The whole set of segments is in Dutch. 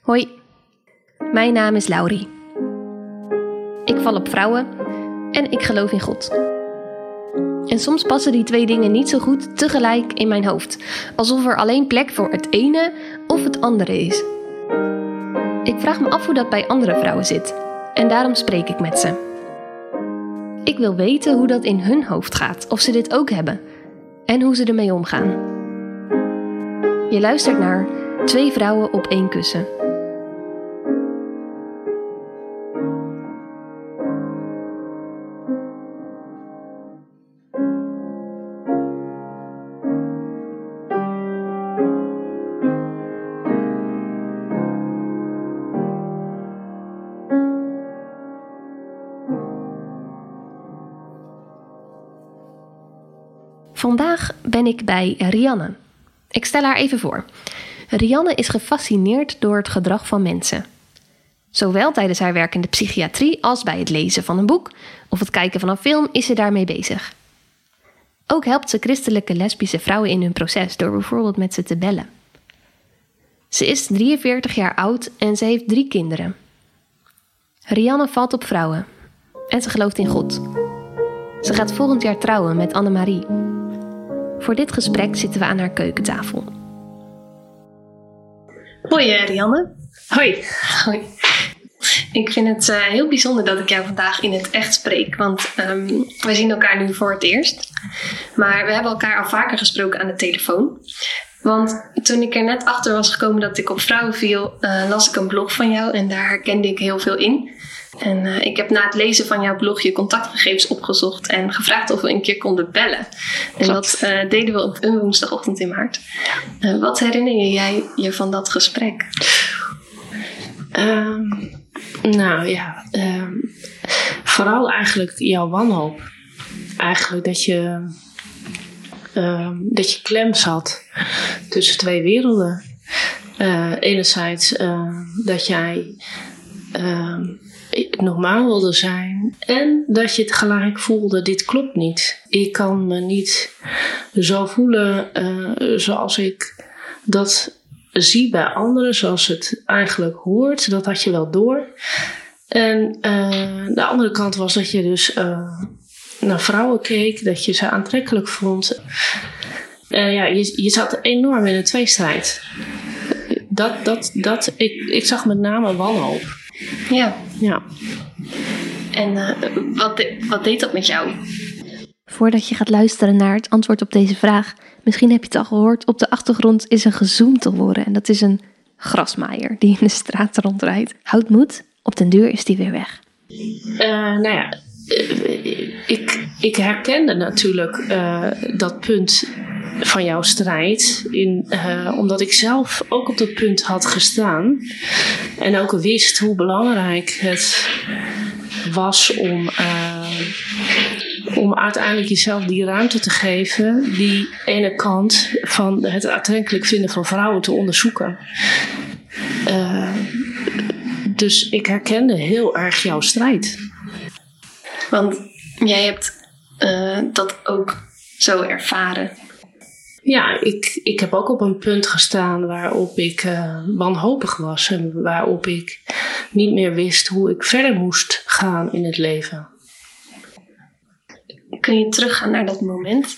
Hoi, mijn naam is Laurie. Ik val op vrouwen en ik geloof in God. En soms passen die twee dingen niet zo goed tegelijk in mijn hoofd, alsof er alleen plek voor het ene of het andere is. Ik vraag me af hoe dat bij andere vrouwen zit en daarom spreek ik met ze. Ik wil weten hoe dat in hun hoofd gaat, of ze dit ook hebben en hoe ze ermee omgaan. Je luistert naar Twee vrouwen op één kussen. Ben ik bij Rianne. Ik stel haar even voor. Rianne is gefascineerd door het gedrag van mensen. Zowel tijdens haar werk in de psychiatrie als bij het lezen van een boek of het kijken van een film is ze daarmee bezig. Ook helpt ze christelijke lesbische vrouwen in hun proces door bijvoorbeeld met ze te bellen. Ze is 43 jaar oud en ze heeft drie kinderen. Rianne valt op vrouwen en ze gelooft in God. Ze gaat volgend jaar trouwen met Annemarie. Voor dit gesprek zitten we aan haar keukentafel. Hoi eh, Rianne. Hoi. Hoi. Ik vind het uh, heel bijzonder dat ik jou vandaag in het echt spreek, want um, wij zien elkaar nu voor het eerst. Maar we hebben elkaar al vaker gesproken aan de telefoon. Want toen ik er net achter was gekomen dat ik op vrouwen viel, uh, las ik een blog van jou en daar herkende ik heel veel in. En uh, ik heb na het lezen van jouw blog je contactgegevens opgezocht en gevraagd of we een keer konden bellen. En dat uh, deden we op een woensdagochtend in maart. Uh, wat herinner jij je van dat gesprek? Um, nou ja, um, vooral eigenlijk jouw wanhoop. Eigenlijk dat je, um, dat je klem zat tussen twee werelden. enerzijds dat jij normaal wilde zijn. En dat je het gelijk voelde, dit klopt niet. Ik kan me niet zo voelen uh, zoals ik dat zie bij anderen, zoals het eigenlijk hoort. Dat had je wel door. En uh, de andere kant was dat je dus uh, naar vrouwen keek, dat je ze aantrekkelijk vond. Uh, ja, je, je zat enorm in een tweestrijd. Dat, dat, dat, ik, ik zag met name wanhoop. Ja. Ja. En uh, wat, de, wat deed dat met jou? Voordat je gaat luisteren naar het antwoord op deze vraag, misschien heb je het al gehoord, op de achtergrond is een gezoomd te horen. En dat is een grasmaaier die in de straat rondrijdt. Houd moed, op den duur is die weer weg. Uh, nou ja, ik, ik herkende natuurlijk uh, dat punt van jouw strijd. In, uh, omdat ik zelf ook op dat punt had gestaan. En ook wist hoe belangrijk het was om, uh, om uiteindelijk jezelf die ruimte te geven. Die ene kant van het aantrekkelijk vinden van vrouwen te onderzoeken. Dus ik herkende heel erg jouw strijd. Want jij hebt dat ook zo ervaren. Ja, ik, ik heb ook op een punt gestaan waarop ik uh, wanhopig was en waarop ik niet meer wist hoe ik verder moest gaan in het leven. Kun je teruggaan naar dat moment?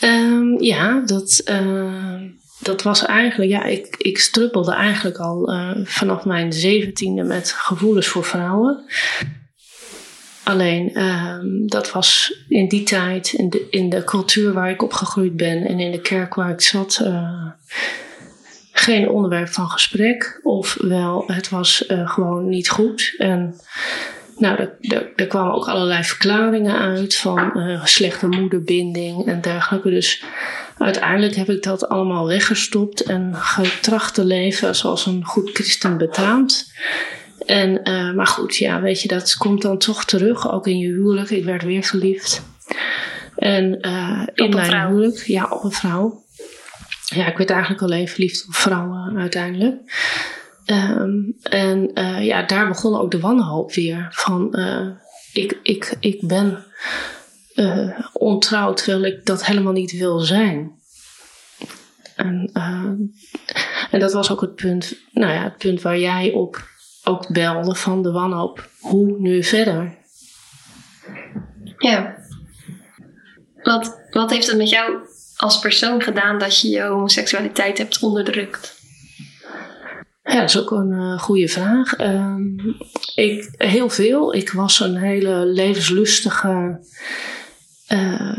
Um, ja, dat, uh, dat was eigenlijk, ja, ik, ik struppelde eigenlijk al uh, vanaf mijn zeventiende met gevoelens voor vrouwen. Alleen um, dat was in die tijd, in de, in de cultuur waar ik opgegroeid ben en in de kerk waar ik zat, uh, geen onderwerp van gesprek. Ofwel, het was uh, gewoon niet goed. En nou, er, kwamen ook allerlei verklaringen uit van uh, slechte moederbinding en dergelijke. Dus uiteindelijk heb ik dat allemaal weggestopt en getracht te leven zoals een goed christen betaamt. En, uh, maar goed, ja, weet je, dat komt dan toch terug, ook in je huwelijk. Ik werd weer verliefd. En uh, in mijn vrouw. huwelijk, ja, op een vrouw. Ja, ik werd eigenlijk alleen verliefd op vrouwen uiteindelijk. Um, en uh, ja, daar begon ook de wanhoop weer. Van, ik, ik, ik ben ontrouwd terwijl ik dat helemaal niet wil zijn. En En dat was ook het punt, nou ja, het punt waar jij op ook belde van de wanhoop. Hoe nu verder? Ja. Wat, wat heeft het met jou als persoon gedaan dat je je homoseksualiteit hebt onderdrukt? Ja, dat is ook een uh, goede vraag. Um, ik, heel veel. Ik was een hele levenslustige uh,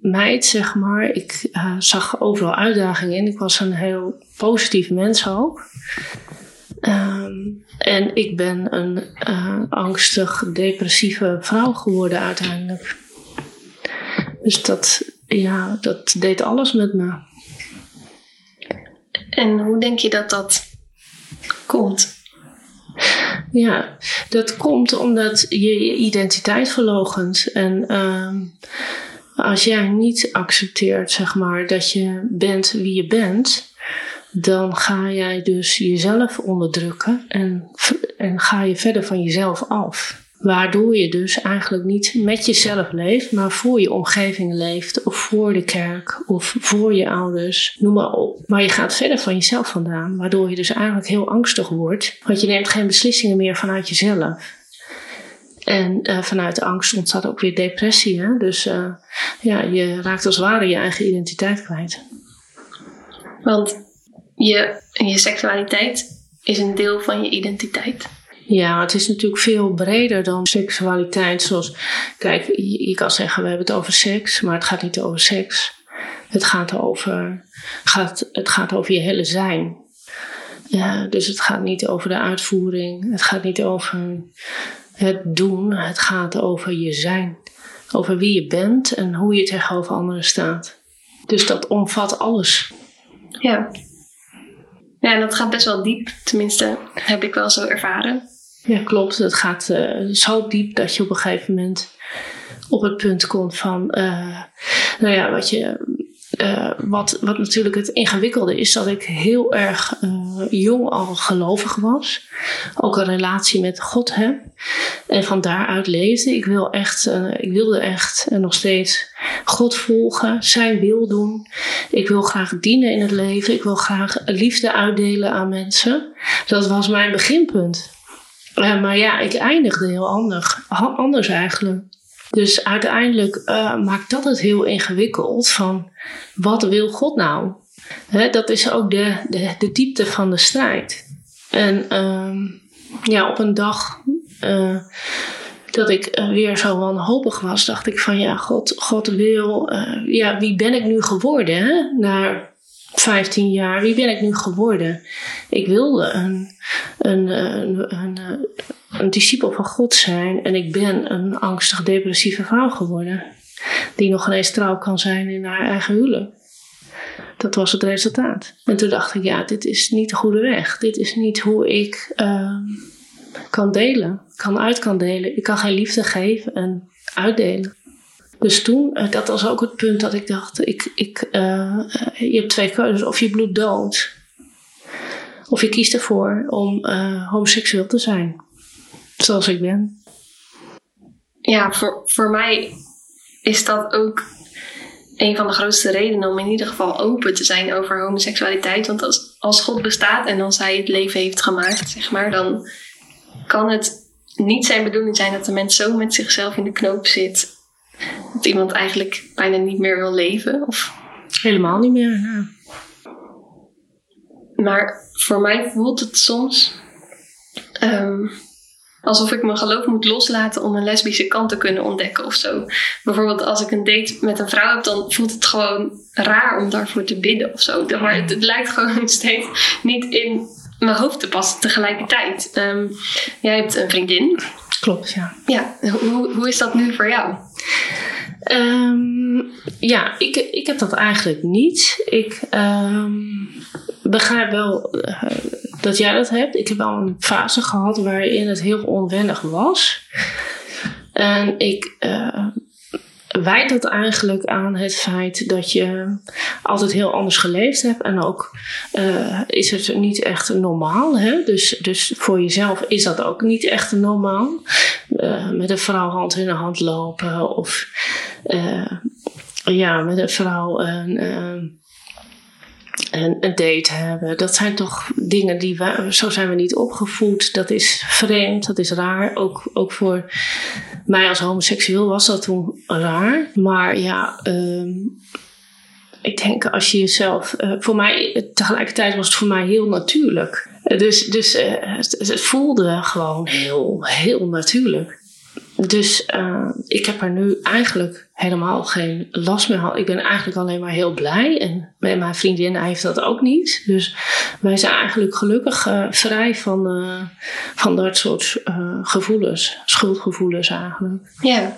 meid, zeg maar. Ik uh, zag overal uitdagingen in. Ik was een heel positief mens ook. Um, en ik ben een angstig, depressieve vrouw geworden uiteindelijk. Dus dat, ja, dat deed alles met me. En hoe denk je dat dat komt? Ja, dat komt omdat je je identiteit verlogent. En uh, als jij niet accepteert, zeg maar, dat je bent wie je bent, dan ga jij dus jezelf onderdrukken en, en ga je verder van jezelf af. Waardoor je dus eigenlijk niet met jezelf leeft, maar voor je omgeving leeft, of voor de kerk, of voor je ouders, noem maar op. Maar je gaat verder van jezelf vandaan, waardoor je dus eigenlijk heel angstig wordt, want je neemt geen beslissingen meer vanuit jezelf. En uh, vanuit angst ontstaat ook weer depressie. Hè? Dus uh, ja, je raakt als het ware je eigen identiteit kwijt. Want je, je seksualiteit is een deel van je identiteit. Ja, het is natuurlijk veel breder dan seksualiteit. Zoals, kijk, je, je, kan zeggen we hebben het over seks, maar het gaat niet over seks. Het gaat over, gaat, het gaat over je hele zijn. Ja, dus het gaat niet over de uitvoering. Het gaat niet over het doen. Het gaat over je zijn. Over wie je bent en hoe je tegenover anderen staat. Dus dat omvat alles. Ja. Ja, en dat gaat best wel diep. Tenminste, heb ik wel zo ervaren. Ja, klopt. Het gaat uh, zo diep dat je op een gegeven moment op het punt komt van, uh, nou ja, wat je. Uh, wat, wat natuurlijk het ingewikkelde is, dat ik heel erg jong al gelovig was. Ook een relatie met God heb. En van daaruit leefde. Ik, wil echt, ik wilde echt nog steeds God volgen, zijn wil doen. Ik wil graag dienen in het leven. Ik wil graag liefde uitdelen aan mensen. Dat was mijn beginpunt. Uh, maar ja, ik eindigde heel anders, anders eigenlijk. Dus uiteindelijk uh, maakt dat het heel ingewikkeld van wat wil God nou? Dat is ook de, de, de diepte van de strijd. En uh, ja, op een dag uh, dat ik weer zo wanhopig was, dacht ik van ja, God, God wil, ja, wie ben ik nu geworden? Hè? Naar 15 jaar, wie ben ik nu geworden? Ik wilde een, een, een, een, een discipel van God zijn en ik ben een angstig depressieve vrouw geworden. Die nog ineens trouw kan zijn in haar eigen huwelijk. Dat was het resultaat. En toen dacht ik, ja, dit is niet de goede weg. Dit is niet hoe ik uh, kan delen, kan uit kan delen. Ik kan geen liefde geven en uitdelen. Dus toen, uh, dat was ook het punt dat ik dacht, ik, ik, uh, je hebt twee keuzes. Of je bloed dood, of je kiest ervoor om homoseksueel te zijn. Zoals ik ben. Ja, voor, voor mij is dat ook een van de grootste redenen om in ieder geval open te zijn over homoseksualiteit. Want als, als God bestaat en als hij het leven heeft gemaakt, zeg maar, dan kan het niet zijn bedoeling zijn dat de mens zo met zichzelf in de knoop zit dat iemand eigenlijk bijna niet meer wil leven. Of... Helemaal niet meer. Ja. Maar voor mij voelt het soms um, alsof ik mijn geloof moet loslaten om een lesbische kant te kunnen ontdekken of zo. Bijvoorbeeld als ik een date met een vrouw heb, dan voelt het gewoon raar om daarvoor te bidden of zo. Maar het, het lijkt gewoon steeds niet in mijn hoofd te passen tegelijkertijd. Um, jij hebt een vriendin. Klopt, ja. Ja, hoe, hoe is dat nu voor jou? Um, ja, ik, ik heb dat eigenlijk niet. Ik um, begrijp wel uh, dat jij dat hebt. Ik heb wel een fase gehad waarin het heel onwennig was. En ik uh, wijt dat eigenlijk aan het feit dat je altijd heel anders geleefd hebt. En ook uh, is het niet echt normaal. Hè? Dus, dus voor jezelf is dat ook niet echt normaal. Uh, met een vrouw hand in de hand lopen. Of ja, met een vrouw een, een date hebben. Dat zijn toch dingen die we, zo zijn we niet opgevoed. Dat is vreemd, dat is raar. Ook, ook voor mij als homoseksueel was dat toen raar. Maar ja, ehm, ik denk als je jezelf. Uh, voor mij, tegelijkertijd was het voor mij heel natuurlijk. dus dus uh, het, het, voelde gewoon heel, heel natuurlijk. Dus uh, ik heb er nu eigenlijk helemaal geen last meer gehad. Ik ben eigenlijk alleen maar heel blij. En mijn vriendin heeft dat ook niet. Dus wij zijn eigenlijk gelukkig uh, vrij van, uh, van dat soort gevoelens. Schuldgevoelens eigenlijk. Ja.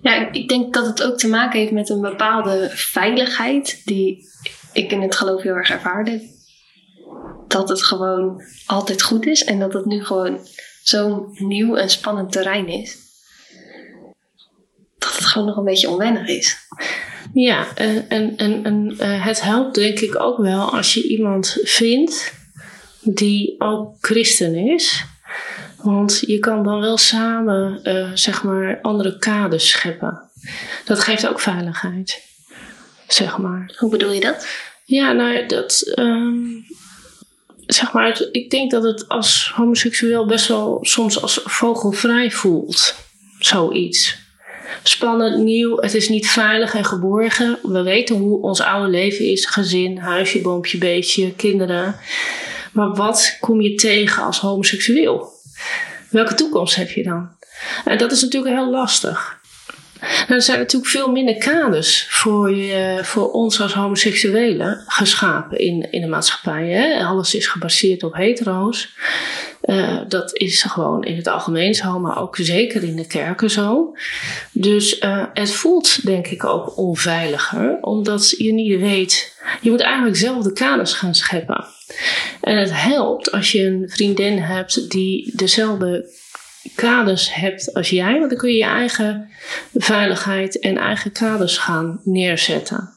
Ja, ik denk dat het ook te maken heeft met een bepaalde veiligheid die ik in het geloof heel erg ervaarde. Dat het gewoon altijd goed is en dat het nu gewoon zo'n nieuw en spannend terrein is dat het gewoon nog een beetje onwennig is. Ja, en, en, en, en uh, het helpt denk ik ook wel als je iemand vindt die ook christen is. Want je kan dan wel samen, uh, zeg maar, andere kaders scheppen. Dat geeft ook veiligheid, zeg maar. Hoe bedoel je dat? Ja, nou, dat. Um, zeg maar, ik denk dat het als homoseksueel best wel soms als vogelvrij voelt. Zoiets spannend, nieuw. Het is niet veilig en geborgen. We weten hoe ons oude leven is: gezin, huisje, boompje, beestje, kinderen. Maar wat kom je tegen als homoseksueel? Welke toekomst heb je dan? En dat is natuurlijk heel lastig. Nou, er zijn natuurlijk veel minder kaders voor, je, voor ons als homoseksuelen geschapen in, in de maatschappij. Hè? Alles is gebaseerd op hetero's. Uh, dat is gewoon in het algemeen zo, maar ook zeker in de kerken zo. Dus uh, het voelt denk ik ook onveiliger, omdat je niet weet. Je moet eigenlijk zelf de kaders gaan scheppen. En het helpt als je een vriendin hebt die dezelfde kaders hebt als jij, want dan kun je je eigen veiligheid en eigen kaders gaan neerzetten.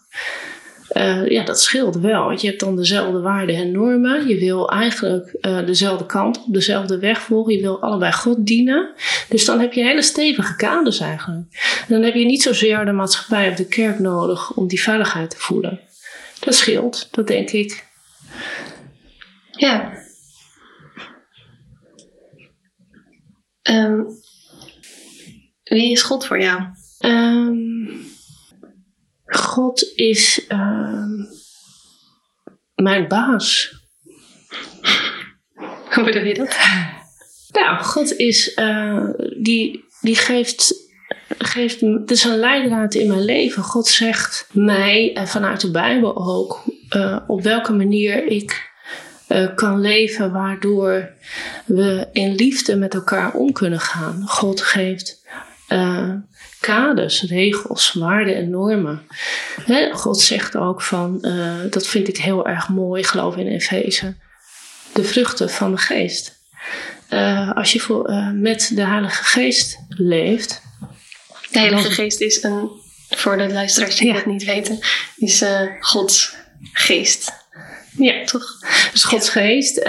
Uh, ja, dat scheelt wel. Want je hebt dan dezelfde waarden en normen. Je wil eigenlijk uh, dezelfde kant op, dezelfde weg volgen. Je wil allebei God dienen. Dus dan heb je hele stevige kaders eigenlijk. En dan heb je niet zozeer de maatschappij of de kerk nodig om die veiligheid te voelen. Dat scheelt, dat denk ik. Ja. Um, wie is God voor jou? Um, God is uh, mijn baas. Hoe bedoel je dat? Nou, God is, uh, die, die geeft, geeft, het is een leidraad in mijn leven. God zegt mij, en vanuit de Bijbel ook, uh, op welke manier ik uh, kan leven waardoor we in liefde met elkaar om kunnen gaan. God geeft uh, kaders, regels, waarden en normen. God zegt ook van, uh, dat vind ik heel erg mooi, geloof in Efeze, de vruchten van de geest. Uh, als je voor, uh, met de Heilige Geest leeft. De Heilige Geest is een, voor de luisteraars die ja. het niet weten, is Gods geest. Ja, toch? Dus Gods ja. geest,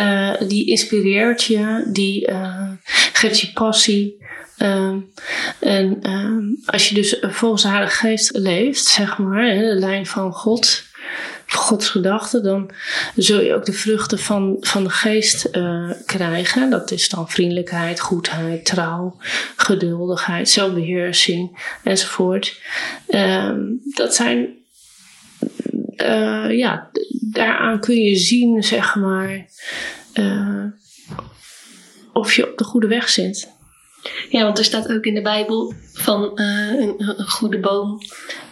die inspireert je, die geeft je passie, en um, als je dus volgens de Heilige Geest leeft, zeg maar, de lijn van God, Gods gedachten, dan zul je ook de vruchten van, van de geest uh, krijgen. Dat is dan vriendelijkheid, goedheid, trouw, geduldigheid, zelfbeheersing enzovoort. Um, dat zijn, uh, ja, daaraan kun je zien, zeg maar, uh, of je op de goede weg zit. Ja, want er staat ook in de Bijbel van uh, een, een, goede boom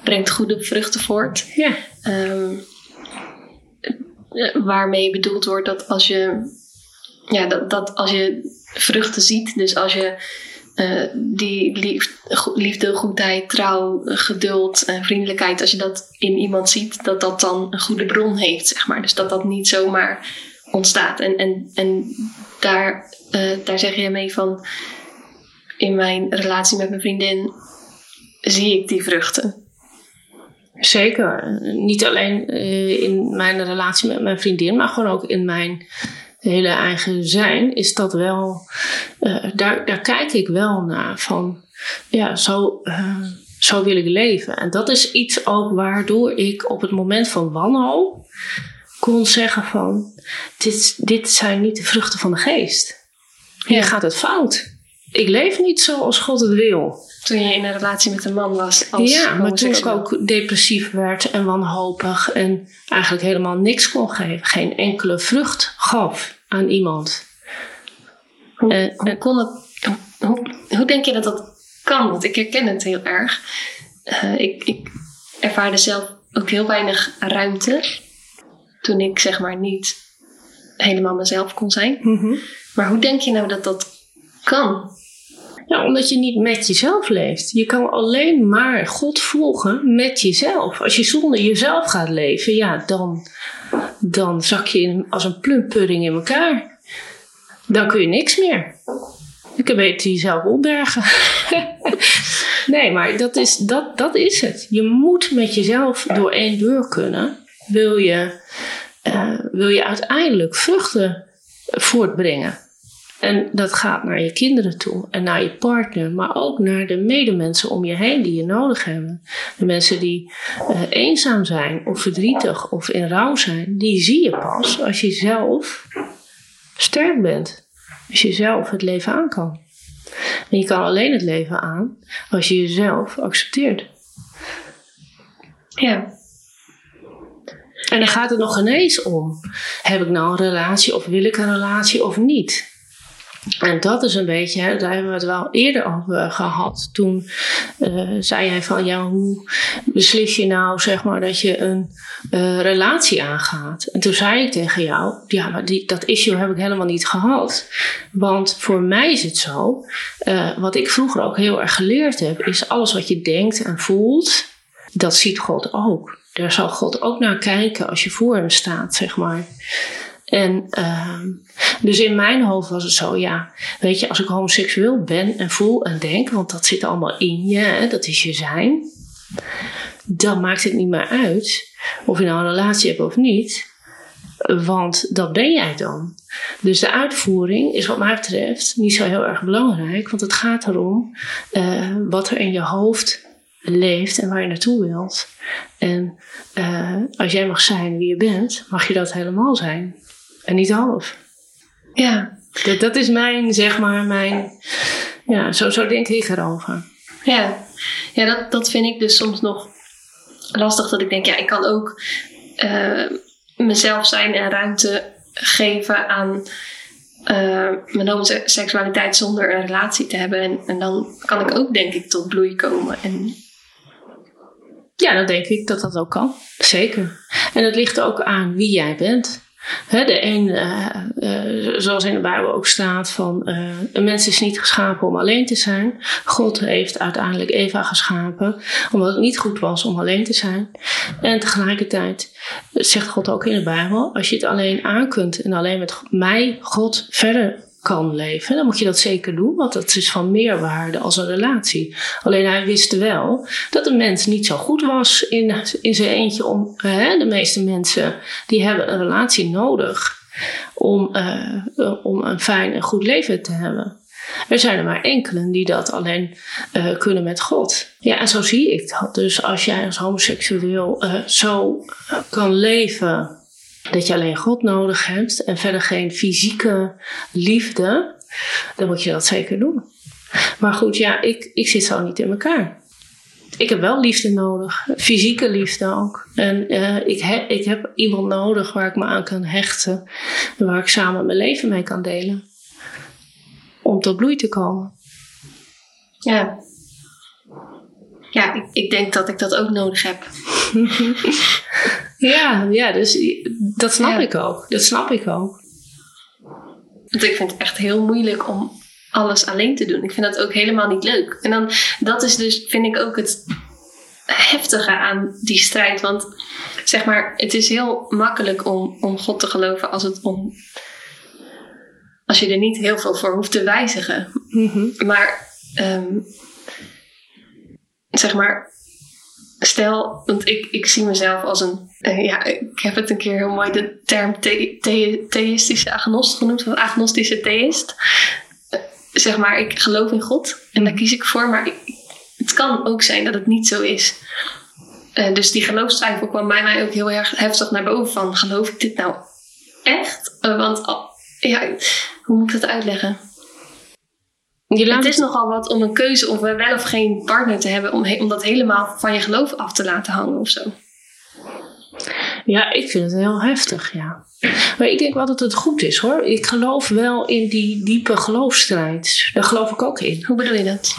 brengt goede vruchten voort. Ja. Um, waarmee bedoeld wordt dat als je, ja, dat, dat als je vruchten ziet, dus als je uh, die liefde, goedheid, trouw, geduld en vriendelijkheid, als je dat in iemand ziet, dat dat dan een goede bron heeft, zeg maar. Dus dat dat niet zomaar ontstaat. En, en, en daar, uh, daar zeg je mee van in mijn relatie met mijn vriendin zie ik die vruchten. Zeker. Niet alleen uh, in mijn relatie met mijn vriendin, maar gewoon ook in mijn hele eigen zijn is dat wel. Uh, daar, daar kijk ik wel naar van. Ja, zo, uh, zo wil ik leven. En dat is iets ook waardoor ik op het moment van wanhoop kon zeggen van, dit, dit zijn niet de vruchten van de geest. Hier Ja. gaat het fout. Ik leef niet zoals God het wil. Toen je in een relatie met een man was als ja, maar toen ik ook depressief werd en wanhopig en eigenlijk helemaal niks kon geven, geen enkele vrucht gaf aan iemand. Hoe, Eh, hoe kon het... Hoe, hoe denk je dat dat kan? Want ik herken het heel erg. Eh, ik, ik ervaarde zelf ook heel weinig ruimte toen ik zeg maar niet helemaal mezelf kon zijn. Maar hoe denk je nou dat dat kan? Ja, omdat je niet met jezelf leeft. Je kan alleen maar God volgen met jezelf. Als je zonder jezelf gaat leven, ja, dan, dan zak je in, als een plumppudding in elkaar. Dan kun je niks meer. Je kan beter jezelf opbergen. nee, maar dat is, dat, dat is het. Je moet met jezelf door één deur kunnen. Wil je, eh, wil je uiteindelijk vruchten voortbrengen. En dat gaat naar je kinderen toe en naar je partner, maar ook naar de medemensen om je heen die je nodig hebben. De mensen die eh, eenzaam zijn of verdrietig of in rouw zijn, die zie je pas als je zelf sterk bent. Als je zelf het leven aan kan. En je kan alleen het leven aan als je jezelf accepteert. Ja. En dan gaat het nog ineens om. Heb ik nou een relatie of wil ik een relatie of niet? En dat is een beetje, daar hebben we het wel eerder over gehad. Toen eh, zei jij van, ja, hoe beslis je nou, zeg maar, dat je een eh, relatie aangaat? En toen zei ik tegen jou, ja, maar die, dat issue heb ik helemaal niet gehad. Want voor mij is het zo, eh, wat ik vroeger ook heel erg geleerd heb, is alles wat je denkt en voelt, dat ziet God ook. Daar zal God ook naar kijken als je voor hem staat, zeg maar. En ehm, dus in mijn hoofd was het zo, ja, weet je, als ik homoseksueel ben en voel en denk, want dat zit allemaal in je, hè, dat is je zijn, dan maakt het niet meer uit of je nou een relatie hebt of niet, want dat ben jij dan. Dus de uitvoering is wat mij betreft niet zo heel erg belangrijk, want het gaat erom eh, wat er in je hoofd leeft en waar je naartoe wilt. En eh, als jij mag zijn wie je bent, mag je dat helemaal zijn. En niet half. Ja. Dat, dat is mijn, zeg maar, mijn. Ja, zo, zo denk ik erover. Ja, ja dat, dat vind ik dus soms nog lastig. Dat ik denk, ja, ik kan ook eh, mezelf zijn en ruimte geven aan eh, mijn homoseksualiteit zonder een relatie te hebben. En, en dan kan ik ook, denk ik, tot bloei komen. En Ja, dan denk ik dat dat ook kan. Zeker. En het ligt ook aan wie jij bent. De een, eh, eh, zoals in de Bijbel ook staat, van eh, een mens is niet geschapen om alleen te zijn. God heeft uiteindelijk Eva geschapen, omdat het niet goed was om alleen te zijn. En tegelijkertijd zegt God ook in de Bijbel, als je het alleen aan kunt en alleen met mij, God, verder kan leven, dan moet je dat zeker doen, want dat is van meerwaarde als een relatie. Alleen hij wist wel dat een mens niet zo goed was in, in zijn eentje om, hè, de meeste mensen die hebben een relatie nodig om, eh, om een fijn en goed leven te hebben. Er zijn er maar enkelen die dat alleen eh, kunnen met God. Ja, en zo zie ik dat. Dus als jij als homoseksueel eh, zo kan leven dat je alleen God nodig hebt en verder geen fysieke liefde, dan moet je dat zeker doen. Maar goed, ja, ik, ik zit zo niet in elkaar. Ik heb wel liefde nodig, fysieke liefde ook. En eh, ik, he, ik heb iemand nodig waar ik me aan kan hechten en waar ik samen mijn leven mee kan delen. Om tot bloei te komen. ja, ja ik, ik denk dat ik dat ook nodig heb. Ja, ja dus dat snap Ja. ik ook. Dat snap ik ook. Want ik vind het echt heel moeilijk om alles alleen te doen. Ik vind dat ook helemaal niet leuk. En dan, dat is dus, vind ik ook het heftige aan die strijd. Want zeg maar, het is heel makkelijk om, om God te geloven als het om. Als je er niet heel veel voor hoeft te wijzigen. Maar, ehm, zeg maar, stel, want ik, ik zie mezelf als een, eh, ja, ik heb het een keer heel mooi de term the- the- theïstische agnost genoemd, of agnostische theïst. Eh, zeg maar, ik geloof in God en daar kies ik voor, maar ik, het kan ook zijn dat het niet zo is. Eh, dus die geloofstwijfel kwam bij mij ook heel erg heftig naar boven van geloof ik dit nou echt? Want oh, ja, hoe moet ik dat uitleggen? Je Het is nogal wat om een keuze of wel of geen partner te hebben om, he- om dat helemaal van je geloof af te laten hangen of zo. Ja, ik vind het heel heftig, ja. Maar ik denk wel dat het goed is hoor. Ik geloof wel in die diepe geloofstrijd. Daar geloof ik ook in. Hoe bedoel je dat?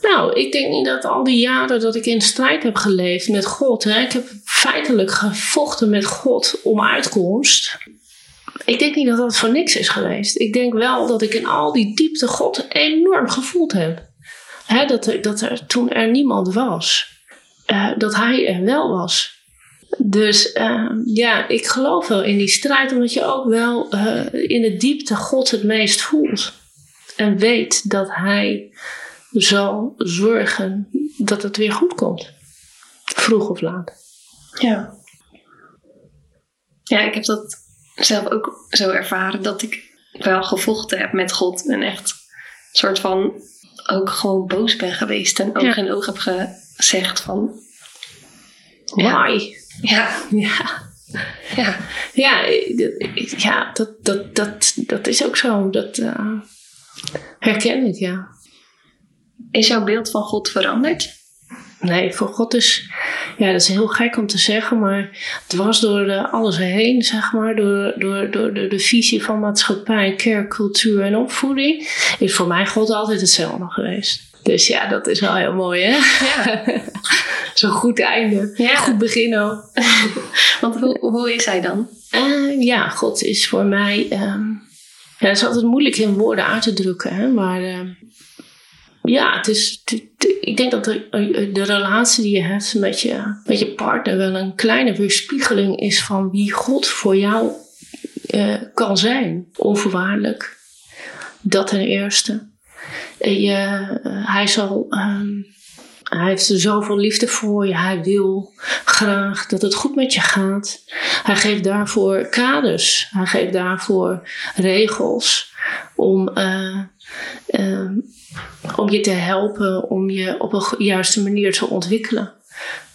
Nou, ik denk niet dat al die jaren dat ik in strijd heb geleefd met God. Hè, ik heb feitelijk gevochten met God om uitkomst. Ik denk niet dat dat voor niks is geweest. Ik denk wel dat ik in al die diepte God enorm gevoeld heb. Hè, dat, er, dat er toen er niemand was, eh, dat Hij er wel was. Dus eh, ja, ik geloof wel in die strijd, omdat je ook wel eh, in de diepte God het meest voelt. En weet dat Hij zal zorgen dat het weer goed komt. Vroeg of laat. Ja. Ja, ik heb dat zelf ook zo ervaren dat ik wel gevochten heb met God en echt een soort van ook gewoon boos ben geweest en oog Ja. in oog heb gezegd van Ja. Why? ja, Ja. ja, Ja, ja dat, dat, dat, dat is ook zo. Dat eh, herken ik, ja. is jouw beeld van God veranderd? Nee, voor God is... Ja, dat is heel gek om te zeggen, maar het was door eh, alles heen, zeg maar. Door, door, door, door de visie van maatschappij, kerk, cultuur en opvoeding. Is voor mij God altijd hetzelfde geweest. Dus ja, dat is wel heel mooi, hè? Ja, Zo'n goed einde. Ja. Goed begin ook. want hoe, hoe is hij dan? Eh, ja, God is voor mij. ehm, ja, het is altijd moeilijk in woorden uit te drukken, hè, maar. ehm, ja, het is, ik denk dat de, relatie die je hebt met je, met je partner wel een kleine weerspiegeling is van wie God voor jou eh, kan zijn. Onvoorwaardelijk. Dat ten eerste. Eh, hij zal. ehm, hij heeft zoveel liefde voor je. Hij wil graag dat het goed met je gaat. Hij geeft daarvoor kaders. Hij geeft daarvoor regels om, eh, eh, om je te helpen, om je op een juiste manier te ontwikkelen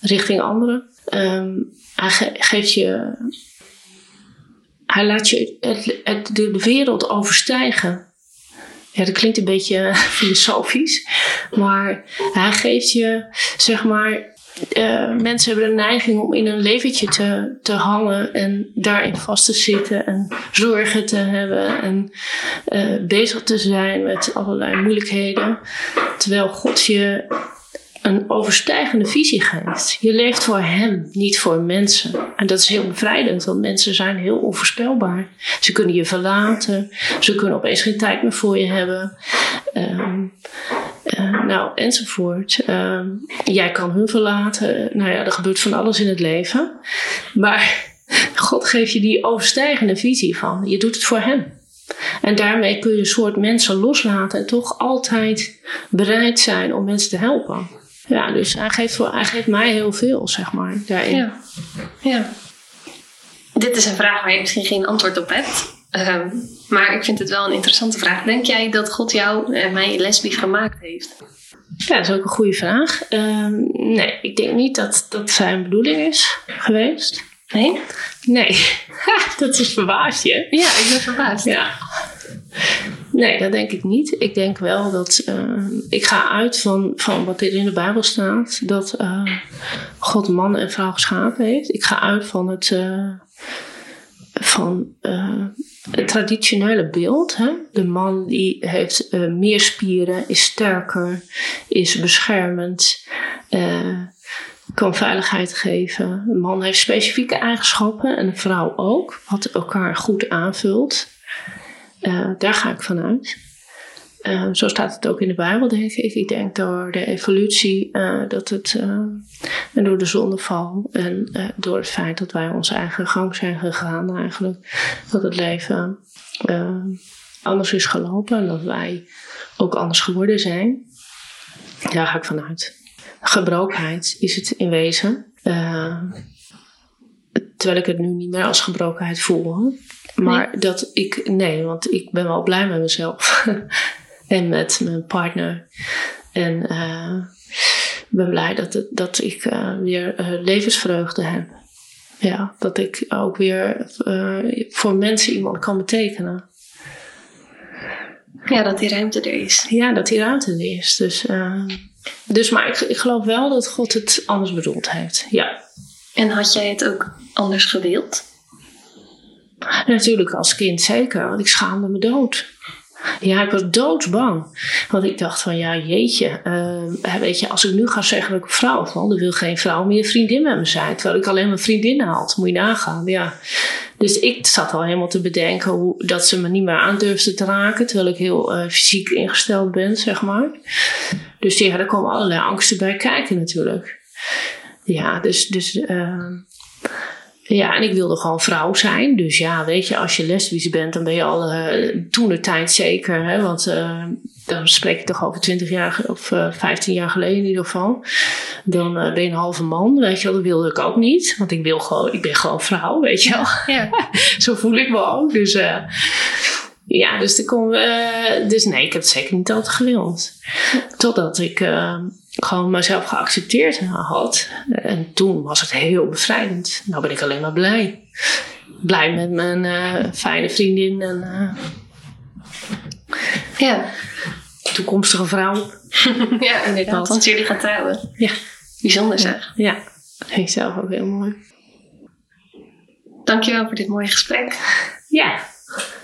richting anderen. Ehm, hij ge- geeft je. Hij laat je de wereld overstijgen. Ja, dat klinkt een beetje filosofisch. Maar hij geeft je, zeg maar, eh, mensen hebben de neiging om in een leventje te, te hangen en daarin vast te zitten en zorgen te hebben en eh, bezig te zijn met allerlei moeilijkheden. Terwijl God je een overstijgende visie geeft. Je leeft voor Hem, niet voor mensen. En dat is heel bevrijdend, want mensen zijn heel onvoorspelbaar. Ze kunnen je verlaten, ze kunnen opeens geen tijd meer voor je hebben. Ehm, eh, nou, enzovoort. Ehm, jij kan hun verlaten. Nou ja, er gebeurt van alles in het leven. Maar God geeft je die overstijgende visie van. Je doet het voor Hem. En daarmee kun je een soort mensen loslaten en toch altijd bereid zijn om mensen te helpen. Ja, dus hij geeft, voor, hij geeft mij heel veel, zeg maar, daarin. Ja. ja. Dit is een vraag waar je misschien geen antwoord op hebt. Ehm, maar ik vind het wel een interessante vraag. Denk jij dat God jou en mij lesbisch gemaakt heeft? Ja, dat is ook een goede vraag. Ehm, nee, ik denk niet dat dat zijn bedoeling is geweest. Nee? Nee, dat is verbaasd je. Ja, ik ben verbaasd. Ja. Nee, dat denk ik niet. Ik denk wel dat. eh, ik ga uit van, van wat er in de Bijbel staat: dat eh, God man en vrouw geschapen heeft. Ik ga uit van het. eh, van het traditionele beeld. Hè? De man die heeft meer spieren, is sterker, is beschermend, kan veiligheid geven. Een man heeft specifieke eigenschappen en een vrouw ook, wat elkaar goed aanvult. Eh, daar ga ik vanuit. Eh, zo staat het ook in de Bijbel, denk ik. Ik denk door de evolutie, eh, dat het, en door de zondeval en door het feit dat wij onze eigen gang zijn gegaan eigenlijk, dat het leven anders is gelopen en dat wij ook anders geworden zijn. Daar ga ik vanuit. Gebrokenheid is het in wezen. Eh, terwijl ik het nu niet meer als gebrokenheid voel. Maar dat ik, nee, want ik ben wel blij met mezelf. en met mijn partner. En, eh, ben blij dat, het, dat ik uh, weer levensvreugde heb. Ja, dat ik ook weer voor mensen iemand kan betekenen. Ja, dat die ruimte er is. Ja, dat die ruimte er is. Dus, dus maar ik, ik geloof wel dat God het anders bedoeld heeft. Ja. En had jij het ook anders gewild? Natuurlijk als kind zeker, want ik schaamde me dood. Ja, ik was doodsbang. Want ik dacht van, ja, jeetje. Uh, weet je, als ik nu ga zeggen dat ik een vrouw val, dan wil geen vrouw meer vriendin met me zijn. Terwijl ik alleen maar vriendinnen had. Moet je nagaan, ja. Dus ik zat al helemaal te bedenken hoe, dat ze me niet meer aandurfden te raken. Terwijl ik heel uh, fysiek ingesteld ben, zeg maar. Dus ja, er komen allerlei angsten bij kijken natuurlijk. Ja, dus... dus uh, ja, en ik wilde gewoon vrouw zijn. Dus ja, weet je, als je lesbisch bent, dan ben je al uh, toen de tijd zeker. Hè, want uh, dan spreek je toch over 20 jaar of uh, 15 jaar geleden in ieder geval. Dan ben je een halve man, weet je wel. Dat wilde ik ook niet. Want ik, wil gewoon, ik ben gewoon vrouw, weet je wel. Ja. Zo voel ik me ook. Dus ja, dus, kom, dus nee, ik heb het zeker niet altijd gewild. Totdat ik gewoon mezelf geaccepteerd had. En toen was het heel bevrijdend. Nou ben ik alleen maar blij. Blij met mijn uh, fijne vriendin en uh, ja. toekomstige vrouw. ja, inderdaad. Want jullie gaan trouwen. Ja. Bijzonder zeg. Ja, ja. vind ik zelf ook heel mooi. Dankjewel voor dit mooie gesprek. Ja,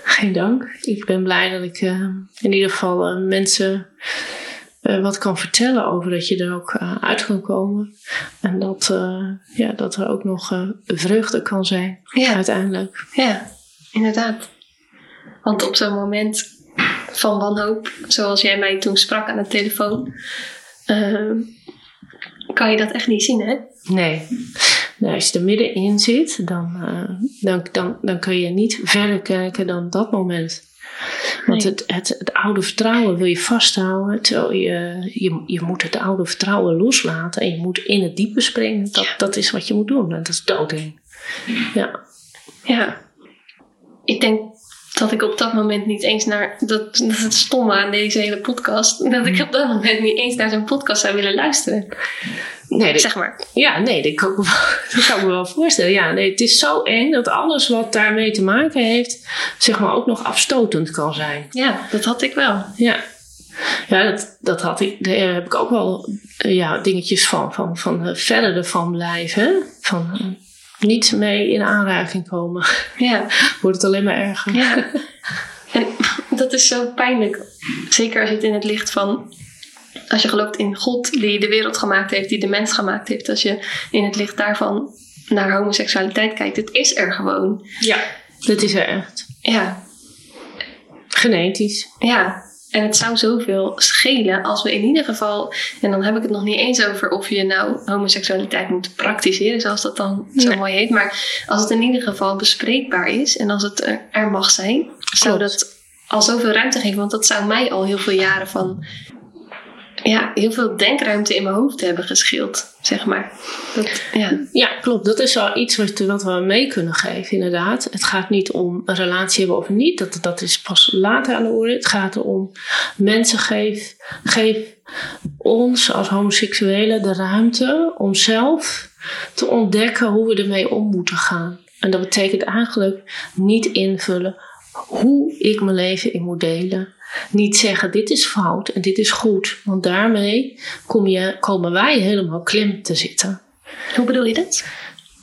geen dank. Ik ben blij dat ik uh, in ieder geval mensen uh, wat kan vertellen over dat je er ook uh, uit kan komen. En dat, uh, ja, dat er ook nog vreugde kan zijn ja. uiteindelijk. Ja, inderdaad. Want op zo'n moment van wanhoop, zoals jij mij toen sprak aan de telefoon, kan je dat echt niet zien, hè? Nee. Nou, als je er middenin zit, dan, dan, dan, dan kun je niet verder kijken dan dat moment. Want het, het, het, oude vertrouwen wil je vasthouden, terwijl je, je, je moet het oude vertrouwen loslaten en je moet in het diepe springen. Dat, dat is wat je moet doen en dat is doodeng. Ja. Ja. Ik denk dat ik op dat moment niet eens naar. Dat, dat is het stomme aan deze hele podcast. Dat ik op dat moment niet eens naar zo'n podcast zou willen luisteren. Nee, dat, zeg maar. Ja, nee, dat kan, ik me, dat kan ik me wel voorstellen. Ja, nee, het is zo eng dat alles wat daarmee te maken heeft, zeg maar, ook nog afstotend kan zijn. Ja, dat had ik wel. Ja. Ja, dat, dat had ik, daar heb ik ook wel ja, dingetjes van, van, van uh, verder ervan blijven. Van uh, niet mee in aanraking komen. Ja. Wordt het alleen maar erger. Ja. En dat is zo pijnlijk. Zeker als je het in het licht van als je gelooft in God die de wereld gemaakt heeft, die de mens gemaakt heeft, als je in het licht daarvan naar homoseksualiteit kijkt, het is er gewoon. Ja, dat is er echt. Ja. Genetisch. Ja. En het zou zoveel schelen als we in ieder geval, en dan heb ik het nog niet eens over of je nou homoseksualiteit moet praktiseren, zoals dat dan zo mooi heet, maar als het in ieder geval bespreekbaar is en als het er mag zijn, zou dat al zoveel ruimte geven. Want dat zou mij al heel veel jaren van ja, heel veel denkruimte in mijn hoofd hebben gescheeld, zeg maar. Ja. ja, klopt. Dat is wel iets wat, wat we mee kunnen geven, inderdaad. Het gaat niet om een relatie hebben of niet. Dat, dat is pas later aan de orde. Het gaat erom mensen geef, geef ons als homoseksuelen de ruimte om zelf te ontdekken hoe we ermee om moeten gaan. En dat betekent eigenlijk niet invullen hoe ik mijn leven in moet delen niet zeggen dit is fout en dit is goed, want daarmee kom je, komen wij helemaal klem te zitten. Hoe bedoel je dat?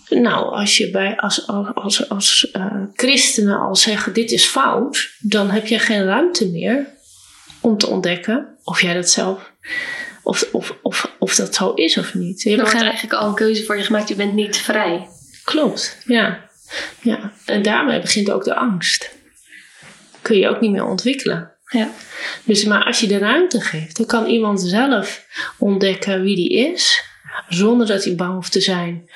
Nou, als je bij, als, als, als, uh, christenen al zeggen dit is fout, dan heb je geen ruimte meer om te ontdekken of jij dat zelf, of, of, of, of dat zo is of niet. Je hebt geen... eigenlijk al een keuze voor je gemaakt, je bent niet vrij. Klopt, ja. ja. En daarmee begint ook de angst. Kun je ook niet meer ontwikkelen. Ja. Dus, maar als je de ruimte geeft, dan kan iemand zelf ontdekken wie die is, zonder dat hij bang hoeft te zijn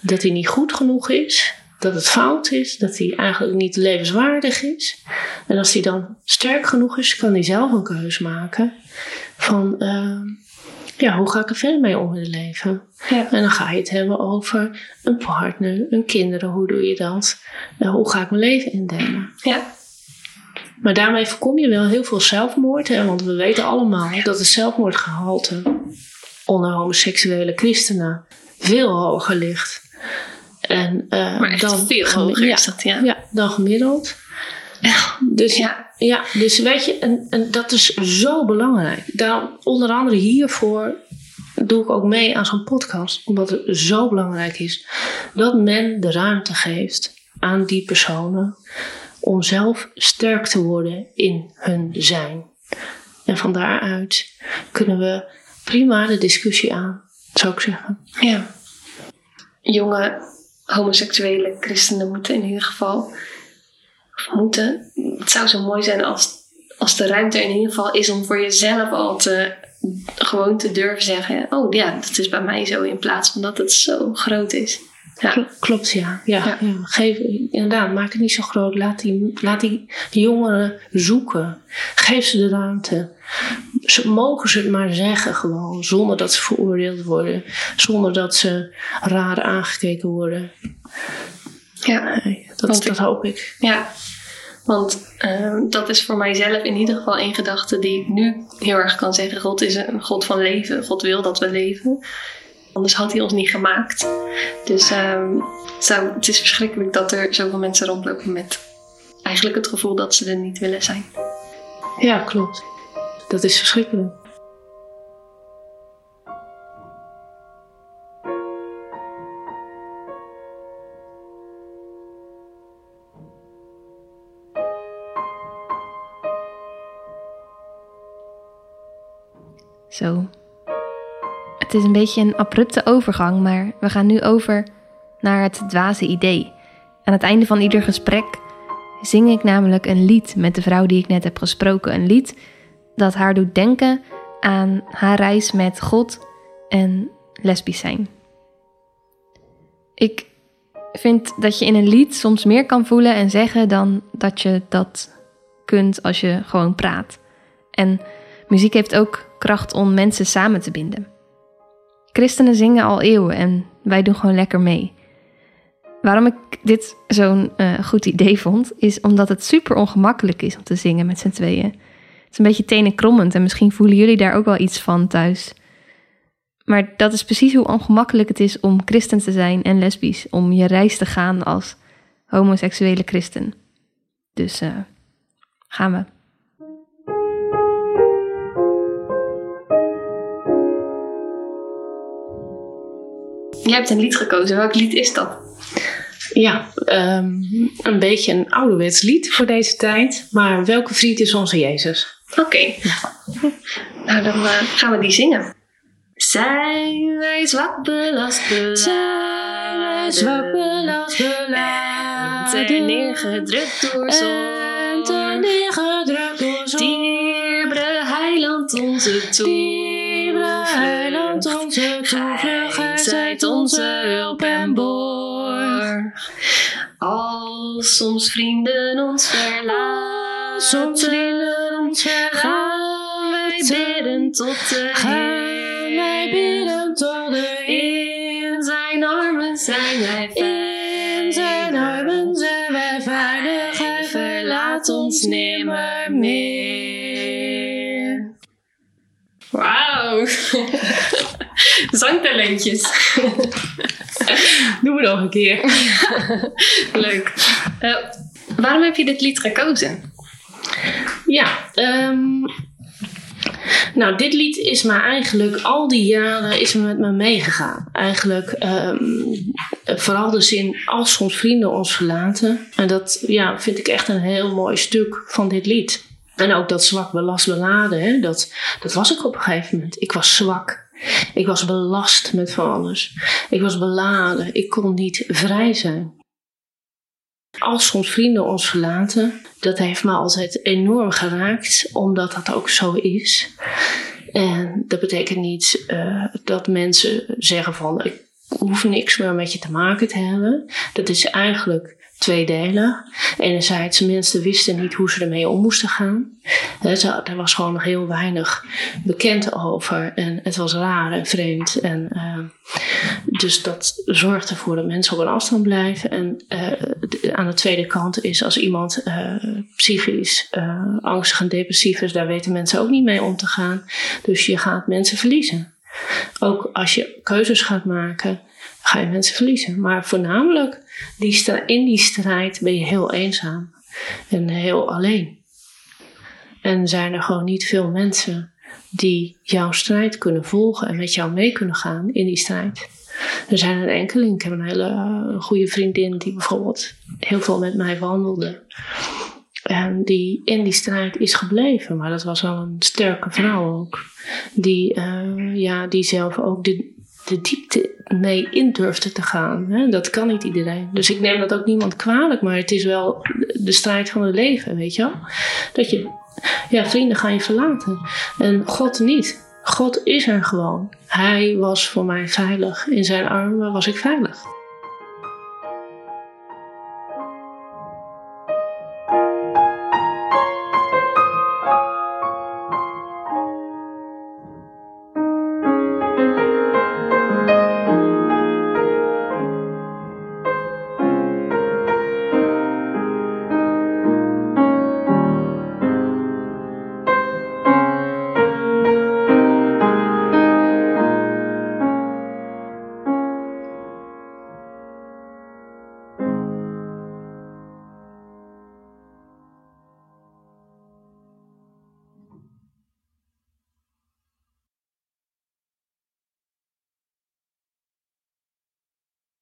dat hij niet goed genoeg is, dat het fout is, dat hij eigenlijk niet levenswaardig is. En als hij dan sterk genoeg is, kan hij zelf een keuze maken van, uh, ja, hoe ga ik er verder mee om in het leven? Ja. En dan ga je het hebben over een partner, een kinderen, hoe doe je dat? Uh, hoe ga ik mijn leven indelen? Ja. Maar daarmee voorkom je wel heel veel zelfmoord. Hè? Want we weten allemaal dat het zelfmoordgehalte onder homoseksuele christenen veel hoger ligt. En, uh, maar echt dan, veel hoger ja, is dat, ja. Ja, dan gemiddeld. Dus, ja. ja, dus weet je, en, en dat is zo belangrijk. Daar, onder andere hiervoor doe ik ook mee aan zo'n podcast. Omdat het zo belangrijk is dat men de ruimte geeft aan die personen om zelf sterk te worden in hun zijn. En van daaruit kunnen we prima de discussie aan, zou ik zeggen. Ja. Jonge homoseksuele christenen moeten in ieder geval, of moeten, het zou zo mooi zijn als, als de ruimte in ieder geval is om voor jezelf al te, gewoon te durven zeggen, oh ja, dat is bij mij zo, in plaats van dat het zo groot is. Ja. Klopt, ja. Ja, ja. Geef, inderdaad, maak het niet zo groot. Laat die, laat die jongeren zoeken. Geef ze de ruimte. Ze, mogen ze het maar zeggen gewoon. Zonder dat ze veroordeeld worden. Zonder dat ze raar aangekeken worden. Ja. dat, dat hoop ik. Ja. Want uh, dat is voor mijzelf in ieder geval een gedachte die ik nu heel erg kan zeggen. God is een God van leven. God wil dat we leven. Anders had hij ons niet gemaakt. Dus um, zou, het is verschrikkelijk dat er zoveel mensen rondlopen met eigenlijk het gevoel dat ze er niet willen zijn. Ja, klopt. Dat is verschrikkelijk. Zo, het is een beetje een abrupte overgang, maar we gaan nu over naar het dwaze idee. Aan het einde van ieder gesprek zing ik namelijk een lied met de vrouw die ik net heb gesproken. Een lied dat haar doet denken aan haar reis met God en lesbisch zijn. Ik vind dat je in een lied soms meer kan voelen en zeggen dan dat je dat kunt als je gewoon praat. En muziek heeft ook kracht om mensen samen te binden. Christenen zingen al eeuwen en wij doen gewoon lekker mee. Waarom ik dit zo'n uh, goed idee vond, is omdat het super ongemakkelijk is om te zingen met z'n tweeën. Het is een beetje tenenkrommend en misschien voelen jullie daar ook wel iets van thuis. Maar dat is precies hoe ongemakkelijk het is om christen te zijn en lesbisch, om je reis te gaan als homoseksuele christen. Dus uh, gaan we. Je hebt een lied gekozen. Welk lied is dat? Ja, um, een beetje een ouderwets lied voor deze tijd. Maar welke vriend is onze Jezus? Oké. Okay. Nou, dan uh, gaan we die zingen. Zijn wij zwak belast. Zijn wij zwak belast, belast. En neergedrukt door zon. En neergedrukt door zon. Dierbare heiland onze toevlucht. heiland onze toevlucht. Onze hulp en borg. Als soms vrienden ons verlaten. Soms vrienden ons. Gaan wij bidden tot de Heer. wij bidden tot de Heer. In zijn armen zijn wij veilig. In zijn armen zijn wij veilig. Hij verlaat ons nimmer meer. Wauw. Zangtalentjes. Doe we nog een keer. Leuk. Uh, waarom heb je dit lied gekozen? Ja, um, nou, dit lied is me eigenlijk al die jaren is me met me meegegaan. Eigenlijk um, vooral de zin als soms vrienden ons verlaten. En dat ja, vind ik echt een heel mooi stuk van dit lied. En ook dat zwak belast beladen, hè, dat, dat was ik op een gegeven moment. Ik was zwak. Ik was belast met van alles. Ik was beladen. Ik kon niet vrij zijn. Als soms vrienden ons verlaten, dat heeft me altijd enorm geraakt, omdat dat ook zo is. En dat betekent niet uh, dat mensen zeggen van ik hoef niks meer met je te maken te hebben. Dat is eigenlijk twee delen. Enerzijds, mensen wisten niet hoe ze ermee om moesten gaan. Er was gewoon nog heel weinig bekend over. En het was raar en vreemd. En, uh, dus dat zorgt ervoor dat mensen op een afstand blijven. En uh, aan de tweede kant is als iemand uh, psychisch angstig en depressief is, daar weten mensen ook niet mee om te gaan. Dus je gaat mensen verliezen. Ook als je keuzes gaat maken, ga je mensen verliezen. Maar voornamelijk die in die strijd ben je heel eenzaam en heel alleen. En zijn er gewoon niet veel mensen die jouw strijd kunnen volgen en met jou mee kunnen gaan in die strijd. Er zijn er enkeling. Ik heb een hele uh, goede vriendin die bijvoorbeeld heel veel met mij wandelde. En die in die strijd is gebleven. Maar dat was wel een sterke vrouw ook. Die, uh, ja, die zelf ook de, de diepte mee in durfde te gaan. Hè? Dat kan niet iedereen. Dus ik neem dat ook niemand kwalijk. Maar het is wel de strijd van het leven, weet je wel. Dat je, ja, vrienden gaan je verlaten. En God niet. God is er gewoon. Hij was voor mij veilig. In zijn armen was ik veilig.